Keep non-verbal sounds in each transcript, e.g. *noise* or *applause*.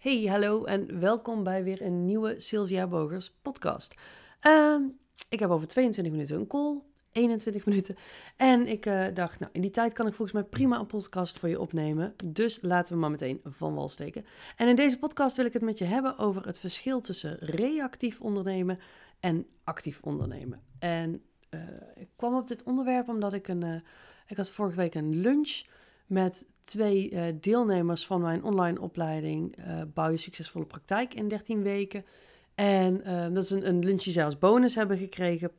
Hey, hallo en welkom bij weer een nieuwe Sylvia Bogers podcast. Ehm, ik heb over 22 minuten een call, 21 minuten. En ik eh, dacht, nou, in die tijd kan ik volgens mij prima een podcast voor je opnemen. Dus laten we maar meteen van wal steken. En in deze podcast wil ik het met je hebben over het verschil tussen reactief ondernemen en actief ondernemen. En uh, ik kwam op dit onderwerp omdat ik een... Uh, ik had vorige week een lunch met twee uh, deelnemers van mijn online opleiding uh, Bouw je succesvolle praktijk in 13 weken. En uh, dat is een, een lunch als bonus hebben gekregen.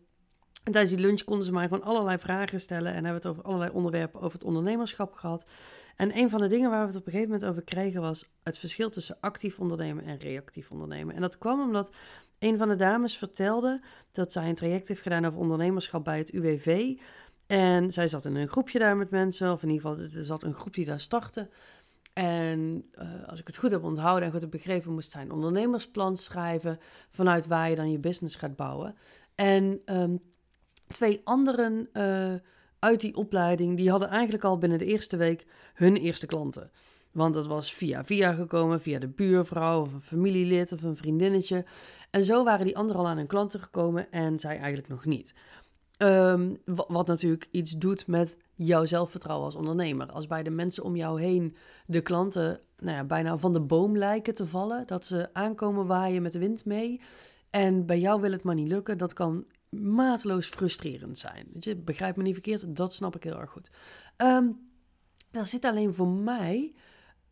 En tijdens die lunch konden ze mij gewoon allerlei vragen stellen en hebben het over allerlei onderwerpen over het ondernemerschap gehad. En een van de dingen waar we het op een gegeven moment over kregen was het verschil tussen actief ondernemen en reactief ondernemen. En dat kwam omdat een van de dames vertelde dat zij een traject heeft gedaan over ondernemerschap bij het UWV. En zij zat in een groepje daar met mensen, of in ieder geval, er zat een groep die daar startte. En uh, als ik het goed heb onthouden en goed heb begrepen, moest zij een ondernemersplan schrijven vanuit waar je dan je business gaat bouwen. En um, twee anderen uh, uit die opleiding, die hadden eigenlijk al binnen de eerste week hun eerste klanten. Want dat was via via gekomen, via de buurvrouw of een familielid of een vriendinnetje. En zo waren die anderen al aan hun klanten gekomen en zij eigenlijk nog niet. Um, wat natuurlijk iets doet met jouw zelfvertrouwen als ondernemer. Als bij de mensen om jou heen de klanten nou ja, bijna van de boom lijken te vallen. Dat ze aankomen waaien met de wind mee. En bij jou wil het maar niet lukken. Dat kan mateloos frustrerend zijn. Weet je, begrijp me niet verkeerd, dat snap ik heel erg goed. Um, er zit alleen voor mij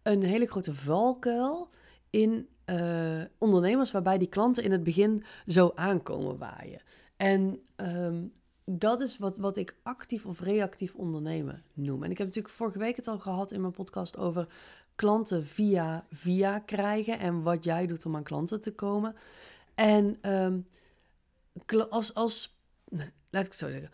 een hele grote valkuil in uh, ondernemers waarbij die klanten in het begin zo aankomen waaien. En um, dat is wat, wat ik actief of reactief ondernemen noem. En ik heb natuurlijk vorige week het al gehad in mijn podcast over klanten via via krijgen en wat jij doet om aan klanten te komen. En um, als, als laat ik het zo zeggen,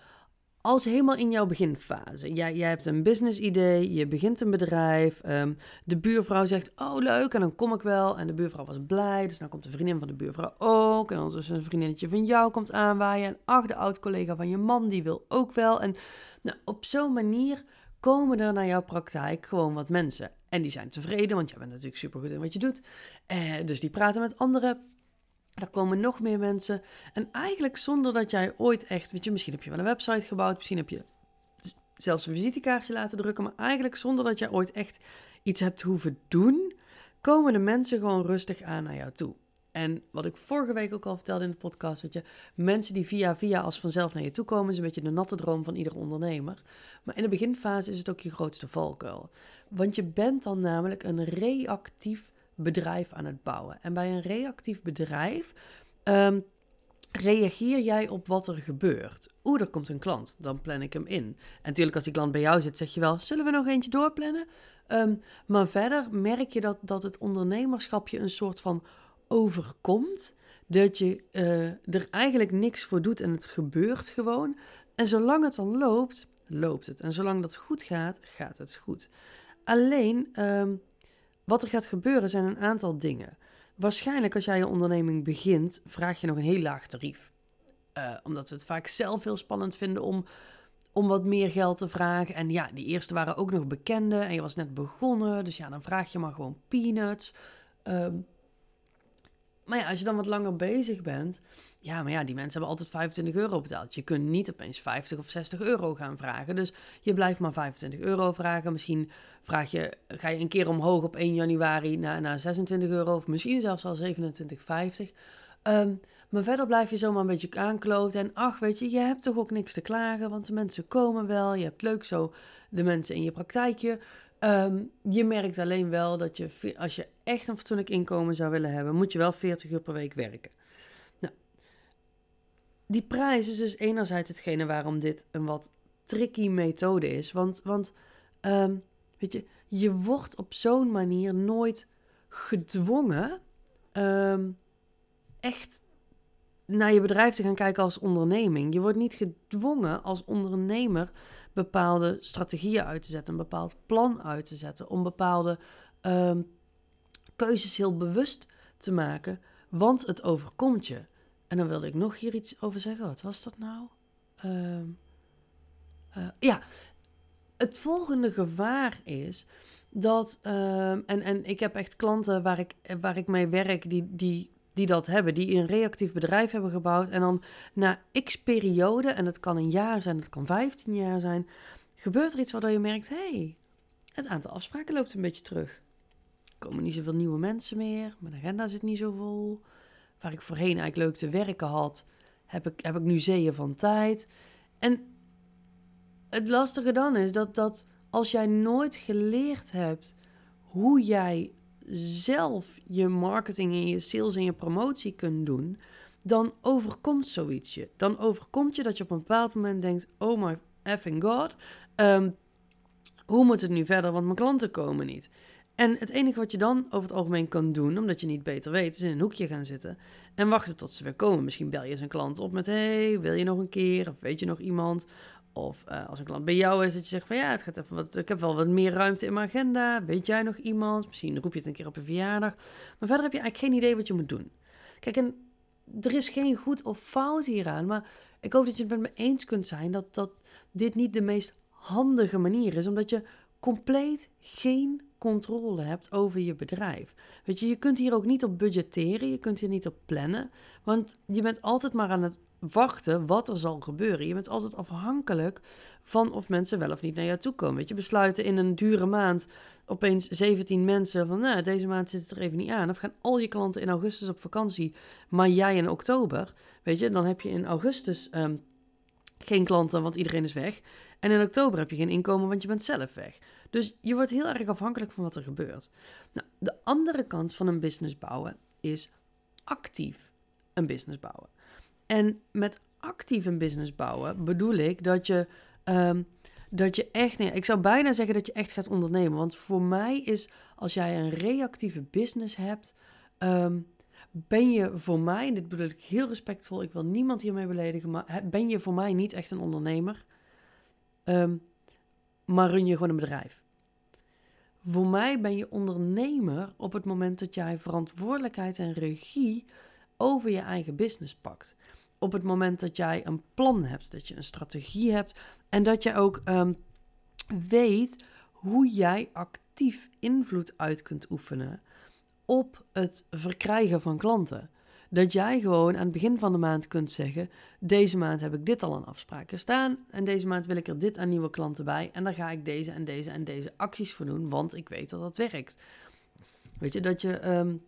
als helemaal in jouw beginfase. Jij, jij hebt een business idee, je begint een bedrijf. Um, de buurvrouw zegt, oh leuk, en dan kom ik wel. En de buurvrouw was blij, dus dan komt de vriendin van de buurvrouw ook. En dan is een vriendinnetje van jou komt aanwaaien. En ach, de oud-collega van je man, die wil ook wel. En nou, op zo'n manier komen er naar jouw praktijk gewoon wat mensen. En die zijn tevreden, want jij bent natuurlijk supergoed in wat je doet. Eh, dus die praten met anderen daar komen nog meer mensen. En eigenlijk zonder dat jij ooit echt, weet je, misschien heb je wel een website gebouwd, misschien heb je zelfs een visitekaartje laten drukken, maar eigenlijk zonder dat jij ooit echt iets hebt hoeven doen, komen de mensen gewoon rustig aan naar jou toe. En wat ik vorige week ook al vertelde in de podcast, weet je, mensen die via via als vanzelf naar je toe komen, is een beetje de natte droom van ieder ondernemer. Maar in de beginfase is het ook je grootste valkuil. Want je bent dan namelijk een reactief bedrijf aan het bouwen. En bij een reactief bedrijf um, reageer jij op wat er gebeurt. Oeh, er komt een klant, dan plan ik hem in. En natuurlijk als die klant bij jou zit, zeg je wel, zullen we nog eentje doorplannen? Um, maar verder merk je dat, dat het ondernemerschap je een soort van overkomt. Dat je uh, er eigenlijk niks voor doet en het gebeurt gewoon. En zolang het dan loopt, loopt het. En zolang dat goed gaat, gaat het goed. Alleen, um, wat er gaat gebeuren zijn een aantal dingen. Waarschijnlijk als jij je onderneming begint, vraag je nog een heel laag tarief. Uh, omdat we het vaak zelf heel spannend vinden om, om wat meer geld te vragen. En ja, die eerste waren ook nog bekende en je was net begonnen. Dus ja, dan vraag je maar gewoon peanuts. Um, maar ja, als je dan wat langer bezig bent, ja, maar ja, die mensen hebben altijd 25 euro betaald. Je kunt niet opeens 50 of 60 euro gaan vragen. Dus je blijft maar 25 euro vragen. Misschien vraag je, ga je een keer omhoog op 1 januari naar, naar 26 euro, of misschien zelfs al 27,50. Um, maar verder blijf je zomaar een beetje aankloten. En ach, weet je, je hebt toch ook niks te klagen, want de mensen komen wel. Je hebt leuk zo de mensen in je praktijkje. Um, je merkt alleen wel dat je, als je echt een fatsoenlijk inkomen zou willen hebben, moet je wel 40 uur per week werken. Nou, die prijs is dus enerzijds hetgene waarom dit een wat tricky methode is. Want, want um, weet je, je wordt op zo'n manier nooit gedwongen um, echt naar je bedrijf te gaan kijken als onderneming. Je wordt niet gedwongen als ondernemer bepaalde strategieën uit te zetten, een bepaald plan uit te zetten, om bepaalde um, keuzes heel bewust te maken, want het overkomt je. En dan wilde ik nog hier iets over zeggen. Wat was dat nou? Um, uh, ja, het volgende gevaar is dat, ehm, en, en ik heb echt klanten waar ik, waar ik mee werk, die, die, die dat hebben, die een reactief bedrijf hebben gebouwd. En dan na x periode, en het kan een jaar zijn, het kan 15 jaar zijn, gebeurt er iets waardoor je merkt: hé, hey, het aantal afspraken loopt een beetje terug. Er komen niet zoveel nieuwe mensen meer, mijn agenda zit niet zo vol. Waar ik voorheen eigenlijk leuk te werken had, heb ik, heb ik nu zeeën van tijd. En het lastige dan is dat, dat als jij nooit geleerd hebt hoe jij zelf je marketing en je sales en je promotie kunt doen, dan overkomt zoiets je. Dan overkomt je dat je op een bepaald moment denkt: Oh my effing god, ehm, hoe moet het nu verder? Want mijn klanten komen niet. En het enige wat je dan over het algemeen kan doen, omdat je niet beter weet, is in een hoekje gaan zitten en wachten tot ze weer komen. Misschien bel je eens een klant op met: Hey, wil je nog een keer? Of weet je nog iemand? Of uh, als een klant bij jou is, dat je zegt van ja, het gaat even wat, ik heb wel wat meer ruimte in mijn agenda. Weet jij nog iemand? Misschien roep je het een keer op een verjaardag. Maar verder heb je eigenlijk geen idee wat je moet doen. Kijk, en er is geen goed of fout hieraan. Maar ik hoop dat je het met me eens kunt zijn dat, dat dit niet de meest handige manier is. Omdat je compleet geen controle hebt over je bedrijf. Weet je, je kunt hier ook niet op budgetteren, je kunt hier niet op plannen, want je bent altijd maar aan het wachten wat er zal gebeuren. Je bent altijd afhankelijk van of mensen wel of niet naar jou toe komen. Weet je, besluiten in een dure maand opeens 17 mensen van, nou, deze maand zit het er even niet aan. Of gaan al je klanten in augustus op vakantie, maar jij in oktober. Weet je, dan heb je in augustus um, geen klanten, want iedereen is weg. En in oktober heb je geen inkomen, want je bent zelf weg. Dus je wordt heel erg afhankelijk van wat er gebeurt. Nou, de andere kant van een business bouwen is actief een business bouwen. En met actief een business bouwen bedoel ik dat je, um, dat je echt, nee, ik zou bijna zeggen dat je echt gaat ondernemen. Want voor mij is als jij een reactieve business hebt, um, ben je voor mij, en dit bedoel ik heel respectvol, ik wil niemand hiermee beledigen, maar ben je voor mij niet echt een ondernemer, um, maar run je gewoon een bedrijf. Voor mij ben je ondernemer op het moment dat jij verantwoordelijkheid en regie over je eigen business pakt. Op het moment dat jij een plan hebt, dat je een strategie hebt en dat je ook um, weet hoe jij actief invloed uit kunt oefenen op het verkrijgen van klanten. Dat jij gewoon aan het begin van de maand kunt zeggen: Deze maand heb ik dit al aan afspraken staan. En deze maand wil ik er dit aan nieuwe klanten bij. En dan ga ik deze en deze en deze acties voor doen, want ik weet dat dat werkt. Weet je, dat je. Um,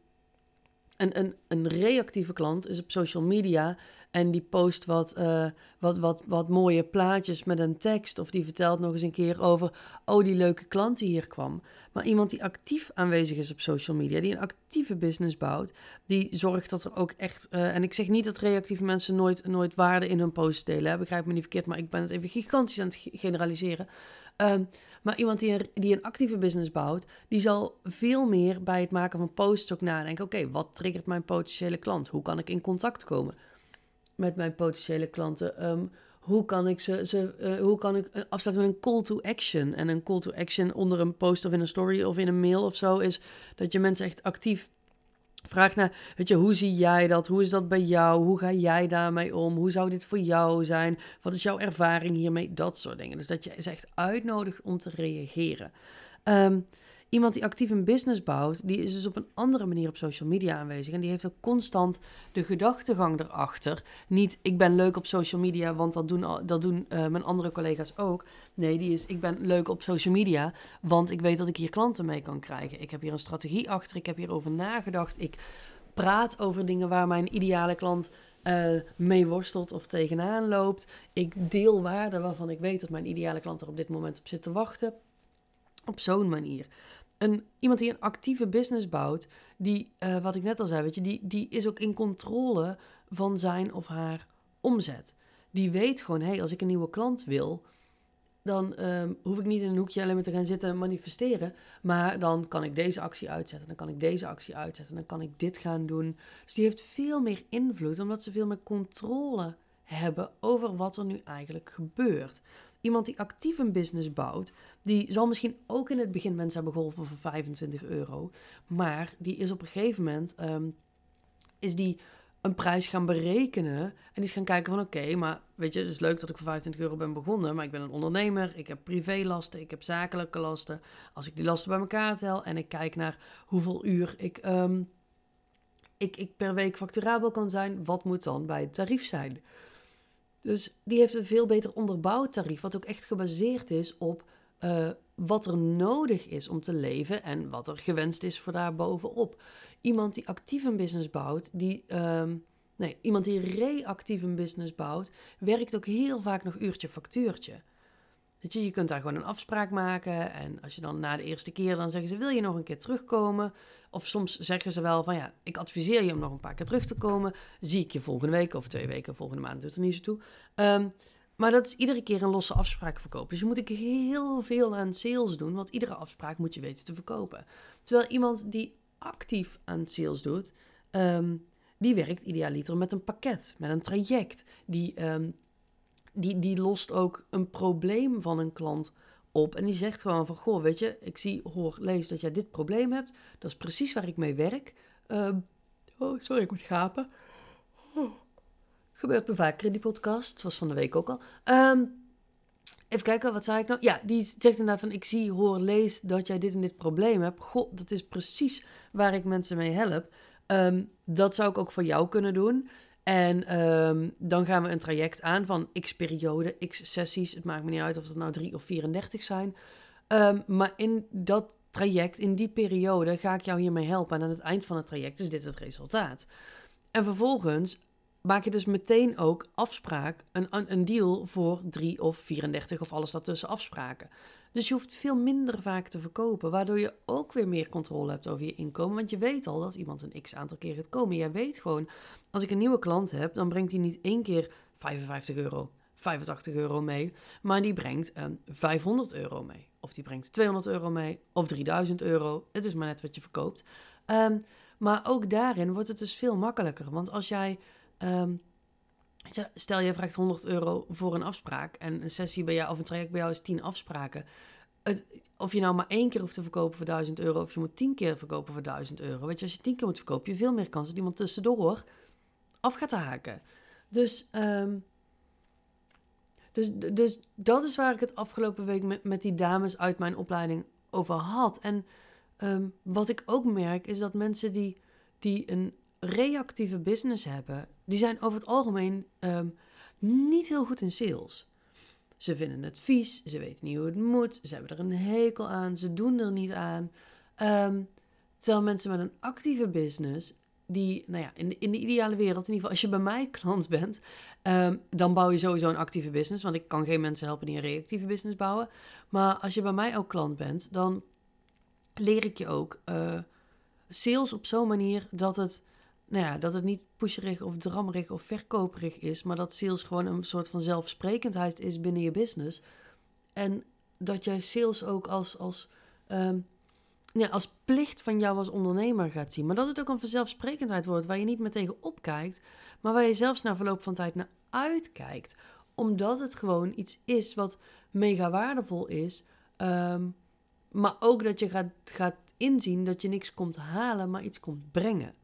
een, een, een reactieve klant is op social media en die post wat, uh, wat, wat, wat mooie plaatjes met een tekst. Of die vertelt nog eens een keer over, oh die leuke klant die hier kwam. Maar iemand die actief aanwezig is op social media, die een actieve business bouwt, die zorgt dat er ook echt. Uh, en ik zeg niet dat reactieve mensen nooit, nooit waarde in hun post delen. Begrijp me niet verkeerd, maar ik ben het even gigantisch aan het generaliseren. Um, maar iemand die een, die een actieve business bouwt, die zal veel meer bij het maken van posts ook nadenken. Oké, wat triggert mijn potentiële klant? Hoe kan ik in contact komen met mijn potentiële klanten? Um, hoe kan ik ze, ze uh, hoe kan ik afsluiten met een call to action? En een call to action onder een post of in een story of in een mail of zo is dat je mensen echt actief Vraag naar, weet je, hoe zie jij dat? Hoe is dat bij jou? Hoe ga jij daarmee om? Hoe zou dit voor jou zijn? Wat is jouw ervaring hiermee? Dat soort dingen. Dus dat je ze echt uitnodigt om te reageren. Um, Iemand die actief een business bouwt, die is dus op een andere manier op social media aanwezig. En die heeft ook constant de gedachtegang erachter. Niet, ik ben leuk op social media, want dat doen, dat doen uh, mijn andere collega's ook. Nee, die is, ik ben leuk op social media, want ik weet dat ik hier klanten mee kan krijgen. Ik heb hier een strategie achter, ik heb hierover nagedacht. Ik praat over dingen waar mijn ideale klant uh, mee worstelt of tegenaan loopt. Ik deel waarden waarvan ik weet dat mijn ideale klant er op dit moment op zit te wachten. Op zo'n manier een, iemand die een actieve business bouwt, die, uh, wat ik net al zei, weet je, die, die is ook in controle van zijn of haar omzet. Die weet gewoon, hé, hey, als ik een nieuwe klant wil, dan um, hoef ik niet in een hoekje alleen maar te gaan zitten manifesteren. Maar dan kan ik deze actie uitzetten, dan kan ik deze actie uitzetten, dan kan ik dit gaan doen. Dus die heeft veel meer invloed, omdat ze veel meer controle hebben over wat er nu eigenlijk gebeurt. Iemand die actief een business bouwt, die zal misschien ook in het begin mensen hebben geholpen voor 25 euro. Maar die is op een gegeven moment, um, is die een prijs gaan berekenen. En die is gaan kijken van oké, maar weet je, het is leuk dat ik voor 25 euro ben begonnen. Maar ik ben een ondernemer, ik heb privélasten, ik heb zakelijke lasten. Als ik die lasten bij elkaar tel en ik kijk naar hoeveel uur ik, ehm, ik, ik per week facturabel kan zijn, wat moet dan bij het tarief zijn? Dus die heeft een veel beter onderbouwd tarief, wat ook echt gebaseerd is op uh, wat er nodig is om te leven en wat er gewenst is voor daar bovenop. Iemand die actief een business bouwt, die, um, nee, iemand die reactief een business bouwt, werkt ook heel vaak nog uurtje factuurtje. Je, kunt daar gewoon een afspraak maken. En als je dan na de eerste keer, dan zeggen ze: Wil je nog een keer terugkomen? Of soms zeggen ze wel van ja, ik adviseer je om nog een paar keer terug te komen. Zie ik je volgende week of twee weken, volgende maand doet er niet zo toe. Um, maar dat is iedere keer een losse afspraak verkopen. Dus je moet ook heel veel aan sales doen, want iedere afspraak moet je weten te verkopen. Terwijl iemand die actief aan sales doet, um, die werkt idealiter met een pakket, met een traject. Die, um, die, die lost ook een probleem van een klant op. En die zegt gewoon van, goh, weet je, ik zie, hoor, lees dat jij dit probleem hebt. Dat is precies waar ik mee werk. Um, oh, sorry, ik moet gapen. Gebeurt me vaker in die podcast. Was van de week ook al. Um, even kijken, wat zei ik nou? Ja, die zegt inderdaad van... Ik zie, hoor, lees dat jij dit en dit probleem hebt. Goh, dat is precies waar ik mensen mee help. Um, dat zou ik ook voor jou kunnen doen. En um, dan gaan we een traject aan van x periode, x sessies. Het maakt me niet uit of het nou 3 of 34 zijn. Um, maar in dat traject, in die periode, ga ik jou hiermee helpen. En aan het eind van het traject is dit het resultaat. En vervolgens maak je dus meteen ook afspraak, een, een deal voor 3 of 34 of alles daartussen afspraken. Dus je hoeft veel minder vaak te verkopen, waardoor je ook weer meer controle hebt over je inkomen. Want je weet al dat iemand een x aantal keer gaat komen. Jij weet gewoon, als ik een nieuwe klant heb, dan brengt hij niet één keer 55 euro, 85 euro mee, maar die brengt um, 500 euro mee. Of die brengt 200 euro mee, of 3000 euro. Het is maar net wat je verkoopt. Um, maar ook daarin wordt het dus veel makkelijker. Want als jij je, stel je vraagt 100 euro voor een afspraak en een sessie bij jou of een traject bij jou is 10 afspraken. Het, of je nou maar één keer hoeft te verkopen voor 1000 euro of je moet 10 keer verkopen voor 1000 euro. Weet je, als je 10 keer moet verkopen, je veel meer kans dat iemand tussendoor af gaat haken. Dus, um, dus, dus dat is waar ik het afgelopen week met, die dames uit mijn opleiding over had. En um, wat ik ook merk is dat mensen die, die een reactieve business hebben, die zijn over het algemeen um, niet heel goed in sales. Ze vinden het vies, ze weten niet hoe het moet, ze hebben er een hekel aan, ze doen er niet aan. Um, terwijl mensen met een actieve business, die, nou ja, in de, in de ideale wereld, in ieder geval als je bij mij *laughs* klant bent, um, dan bouw je sowieso een actieve business. Want ik kan geen mensen helpen die een reactieve business bouwen. Maar als je bij mij ook klant bent, dan leer ik je ook uh, sales op zo'n manier dat het nou ja, dat het niet pusherig of drammerig of verkoperig is, maar dat sales gewoon een soort van zelfsprekendheid is binnen je business. En dat jij sales ook als, als, um, als plicht van jou als ondernemer gaat zien. Maar dat het ook een vanzelfsprekendheid wordt waar je niet meer tegen opkijkt, maar waar je zelfs na verloop van tijd naar uitkijkt. Omdat het gewoon iets is wat mega waardevol is. Um, maar ook dat je gaat, gaat inzien dat je niks komt halen, maar iets komt brengen.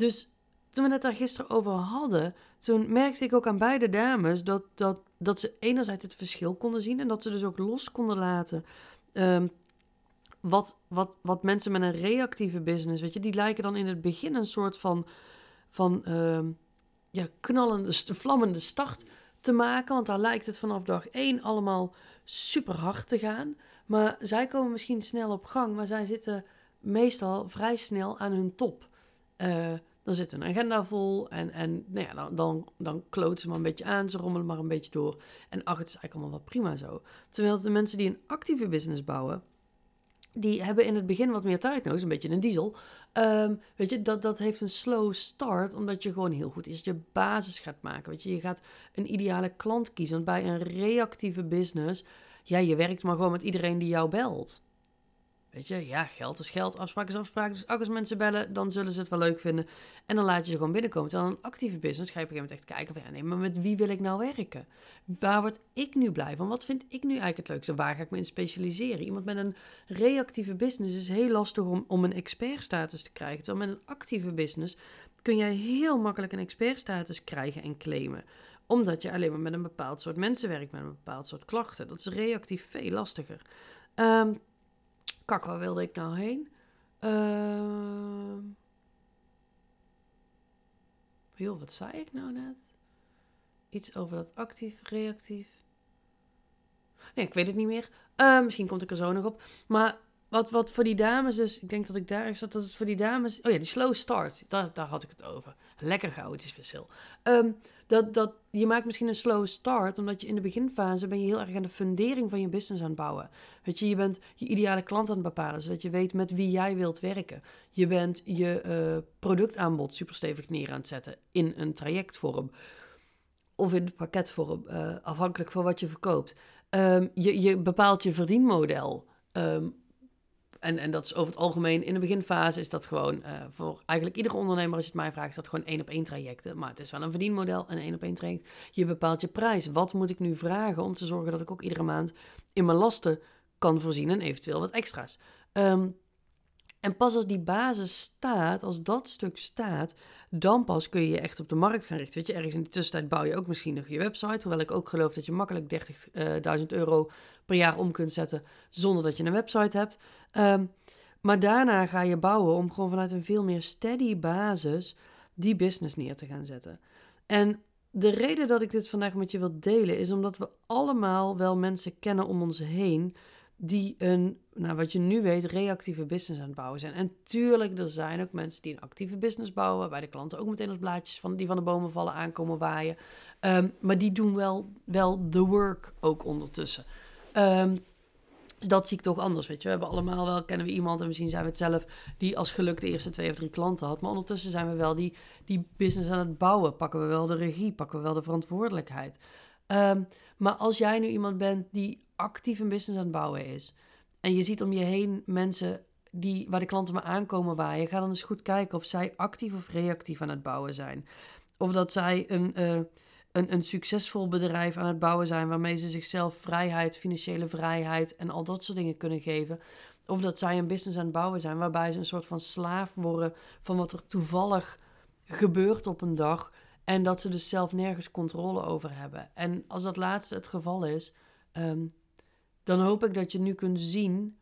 Dus toen we het daar gisteren over hadden, toen merkte ik ook aan beide dames dat, dat, dat ze enerzijds het verschil konden zien en dat ze dus ook los konden laten. Um, wat, wat, wat mensen met een reactieve business, weet je, die lijken dan in het begin een soort van, van um, ja, knallende, vlammende start te maken. Want daar lijkt het vanaf dag één allemaal super hard te gaan. Maar zij komen misschien snel op gang, maar zij zitten meestal vrij snel aan hun top. Uh, dan zit een agenda vol en, en nou ja, dan, dan, kloot ze maar een beetje aan, ze rommelen maar een beetje door. En ach, het is eigenlijk allemaal wel prima zo. Terwijl de mensen die een actieve business bouwen, die hebben in het begin wat meer tijd nodig, een beetje een diesel. Um, weet je, dat, dat heeft een slow start, omdat je gewoon heel goed is je basis gaat maken. Weet je, je gaat een ideale klant kiezen. Want bij een reactieve business, ja, je werkt maar gewoon met iedereen die jou belt. Weet je, ja, geld is geld, afspraken is afspraken. Dus als mensen bellen, dan zullen ze het wel leuk vinden. En dan laat je ze gewoon binnenkomen. Terwijl een actieve business ga je op een gegeven moment echt kijken van... Ja, nee, maar met wie wil ik nou werken? Waar word ik nu blij van? Wat vind ik nu eigenlijk het leukste? Waar ga ik me in specialiseren? Iemand met een reactieve business is heel lastig om, om een expertstatus te krijgen. Terwijl met een actieve business kun jij heel makkelijk een expertstatus krijgen en claimen omdat je alleen maar met een bepaald soort mensen werkt, met een bepaald soort klachten. Dat is reactief veel lastiger. Um, Kak, wilde ik nou heen? Uh... Wat zei ik nou net? Iets over dat actief, reactief. Nee, ik weet het niet meer. Uh, misschien komt ik er zo nog op. Maar wat, wat voor die dames dus, ik denk dat ik daar zat, dat het voor die dames, oh ja, die slow start, daar, daar had ik het over. Lekker chaotisch verschil. Um, dat, dat, je maakt misschien een slow start, omdat je in de beginfase ben je heel erg aan de fundering van je business aan het bouwen. Weet je, je bent je ideale klant aan het bepalen, zodat je weet met wie jij wilt werken. Je bent je uh, productaanbod super stevig neer aan het zetten in een trajectvorm. Of in pakketvorm, uh, afhankelijk van wat je verkoopt. Um, je, je bepaalt je verdienmodel. Um, en, en dat is over het algemeen in de beginfase is dat gewoon uh, voor eigenlijk iedere ondernemer, als je het mij vraagt, is dat gewoon één op één trajecten. Maar het is wel een verdienmodel en één op één traject. Je bepaalt je prijs. Wat moet ik nu vragen om te zorgen dat ik ook iedere maand in mijn lasten kan voorzien en eventueel wat extra's. Um, en pas als die basis staat, als dat stuk staat, dan pas kun je je echt op de markt gaan richten. Weet je, ergens in de tussentijd bouw je ook misschien nog je website. Hoewel ik ook geloof dat je makkelijk 30.000 uh, euro per jaar om kunt zetten zonder dat je een website hebt. Um, maar daarna ga je bouwen om gewoon vanuit een veel meer steady basis die business neer te gaan zetten. En de reden dat ik dit vandaag met je wil delen is omdat we allemaal wel mensen kennen om ons heen die een, nou wat je nu weet, reactieve business aan het bouwen zijn. En tuurlijk, er zijn ook mensen die een actieve business bouwen, waarbij de klanten ook meteen als blaadjes van, die van de bomen vallen aankomen waaien. Um, maar die doen wel, wel de work ook ondertussen. Um, dus dat zie ik toch anders, weet je. We hebben allemaal wel, kennen we iemand en misschien zijn we het zelf... die als geluk de eerste twee of drie klanten had. Maar ondertussen zijn we wel die, die business aan het bouwen. Pakken we wel de regie, pakken we wel de verantwoordelijkheid. Um, maar als jij nu iemand bent die actief een business aan het bouwen is... en je ziet om je heen mensen die, waar de klanten maar aankomen waaien... ga dan eens goed kijken of zij actief of reactief aan het bouwen zijn. Of dat zij een... Uh, een, een succesvol bedrijf aan het bouwen zijn waarmee ze zichzelf vrijheid, financiële vrijheid en al dat soort dingen kunnen geven. Of dat zij een business aan het bouwen zijn waarbij ze een soort van slaaf worden van wat er toevallig gebeurt op een dag. En dat ze dus zelf nergens controle over hebben. En als dat laatste het geval is, um, dan hoop ik dat je nu kunt zien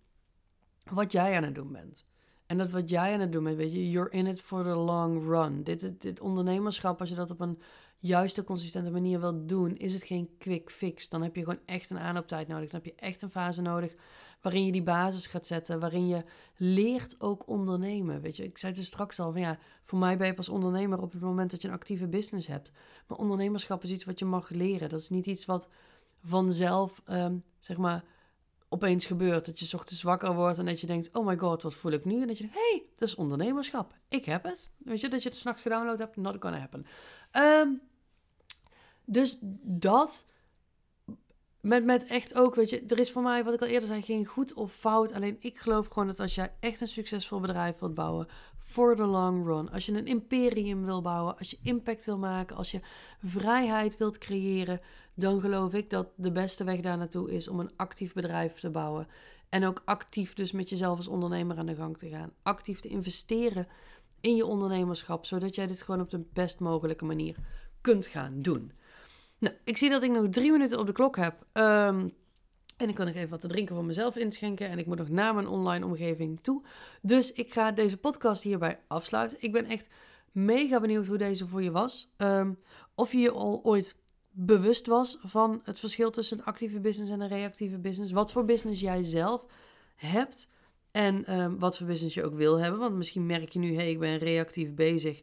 wat jij aan het doen bent. En dat wat jij aan het doen bent, weet je, you're in it for the long run. Dit, dit ondernemerschap, als je dat op een juiste, consistente manier wilt doen, is het geen quick fix. Dan heb je gewoon echt een aanlooptijd nodig. Dan heb je echt een fase nodig waarin je die basis gaat zetten, waarin je leert ook ondernemen. Weet je, ik zei het dus straks al van ja, voor mij ben je pas ondernemer op het moment dat je een actieve business hebt. Maar ondernemerschap is iets wat je mag leren. Dat is niet iets wat vanzelf, um, zeg maar, opeens gebeurt. Dat je ochtends wakker wordt en dat je denkt, oh my god, wat voel ik nu? En dat je denkt, hey, dat is ondernemerschap. Ik heb het. Weet je, dat je het s'nachts gedownload hebt, not gonna happen. Um, dus dat. Met, met echt ook, weet je, er is voor mij, wat ik al eerder zei, geen goed of fout. Alleen ik geloof gewoon dat als jij echt een succesvol bedrijf wilt bouwen, for the long run, als je een imperium wil bouwen, als je impact wil maken, als je vrijheid wilt creëren, dan geloof ik dat de beste weg daar naartoe is om een actief bedrijf te bouwen. En ook actief dus met jezelf als ondernemer aan de gang te gaan. Actief te investeren in je ondernemerschap, zodat jij dit gewoon op de best mogelijke manier kunt gaan doen. Nou, ik zie dat ik nog drie minuten op de klok heb. Um, en ik kan nog even wat te drinken voor mezelf inschenken. En ik moet nog naar mijn online omgeving toe. Dus ik ga deze podcast hierbij afsluiten. Ik ben echt mega benieuwd hoe deze voor je was. Um, of je je al ooit bewust was van het verschil tussen een actieve business en een reactieve business. Wat voor business jij zelf hebt. En um, wat voor business je ook wil hebben. Want misschien merk je nu, hé, hey, ik ben reactief bezig.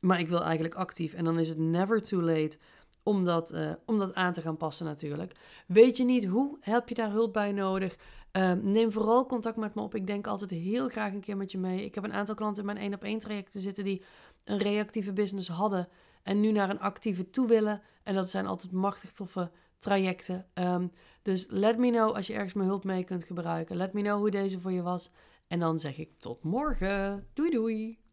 Maar ik wil eigenlijk actief. En dan is het never too late om dat, uh, om dat aan te gaan passen natuurlijk. Weet je niet hoe? Heb je daar hulp bij nodig? Uh, neem vooral contact met me op. Ik denk altijd heel graag een keer met je mee. Ik heb een aantal klanten in mijn één op één trajecten zitten die een reactieve business hadden en nu naar een actieve toe willen. En dat zijn altijd machtig toffe trajecten. Ehm, dus let me know als je ergens mijn hulp mee kunt gebruiken. Let me know hoe deze voor je was. En dan zeg ik tot morgen. Doei doei.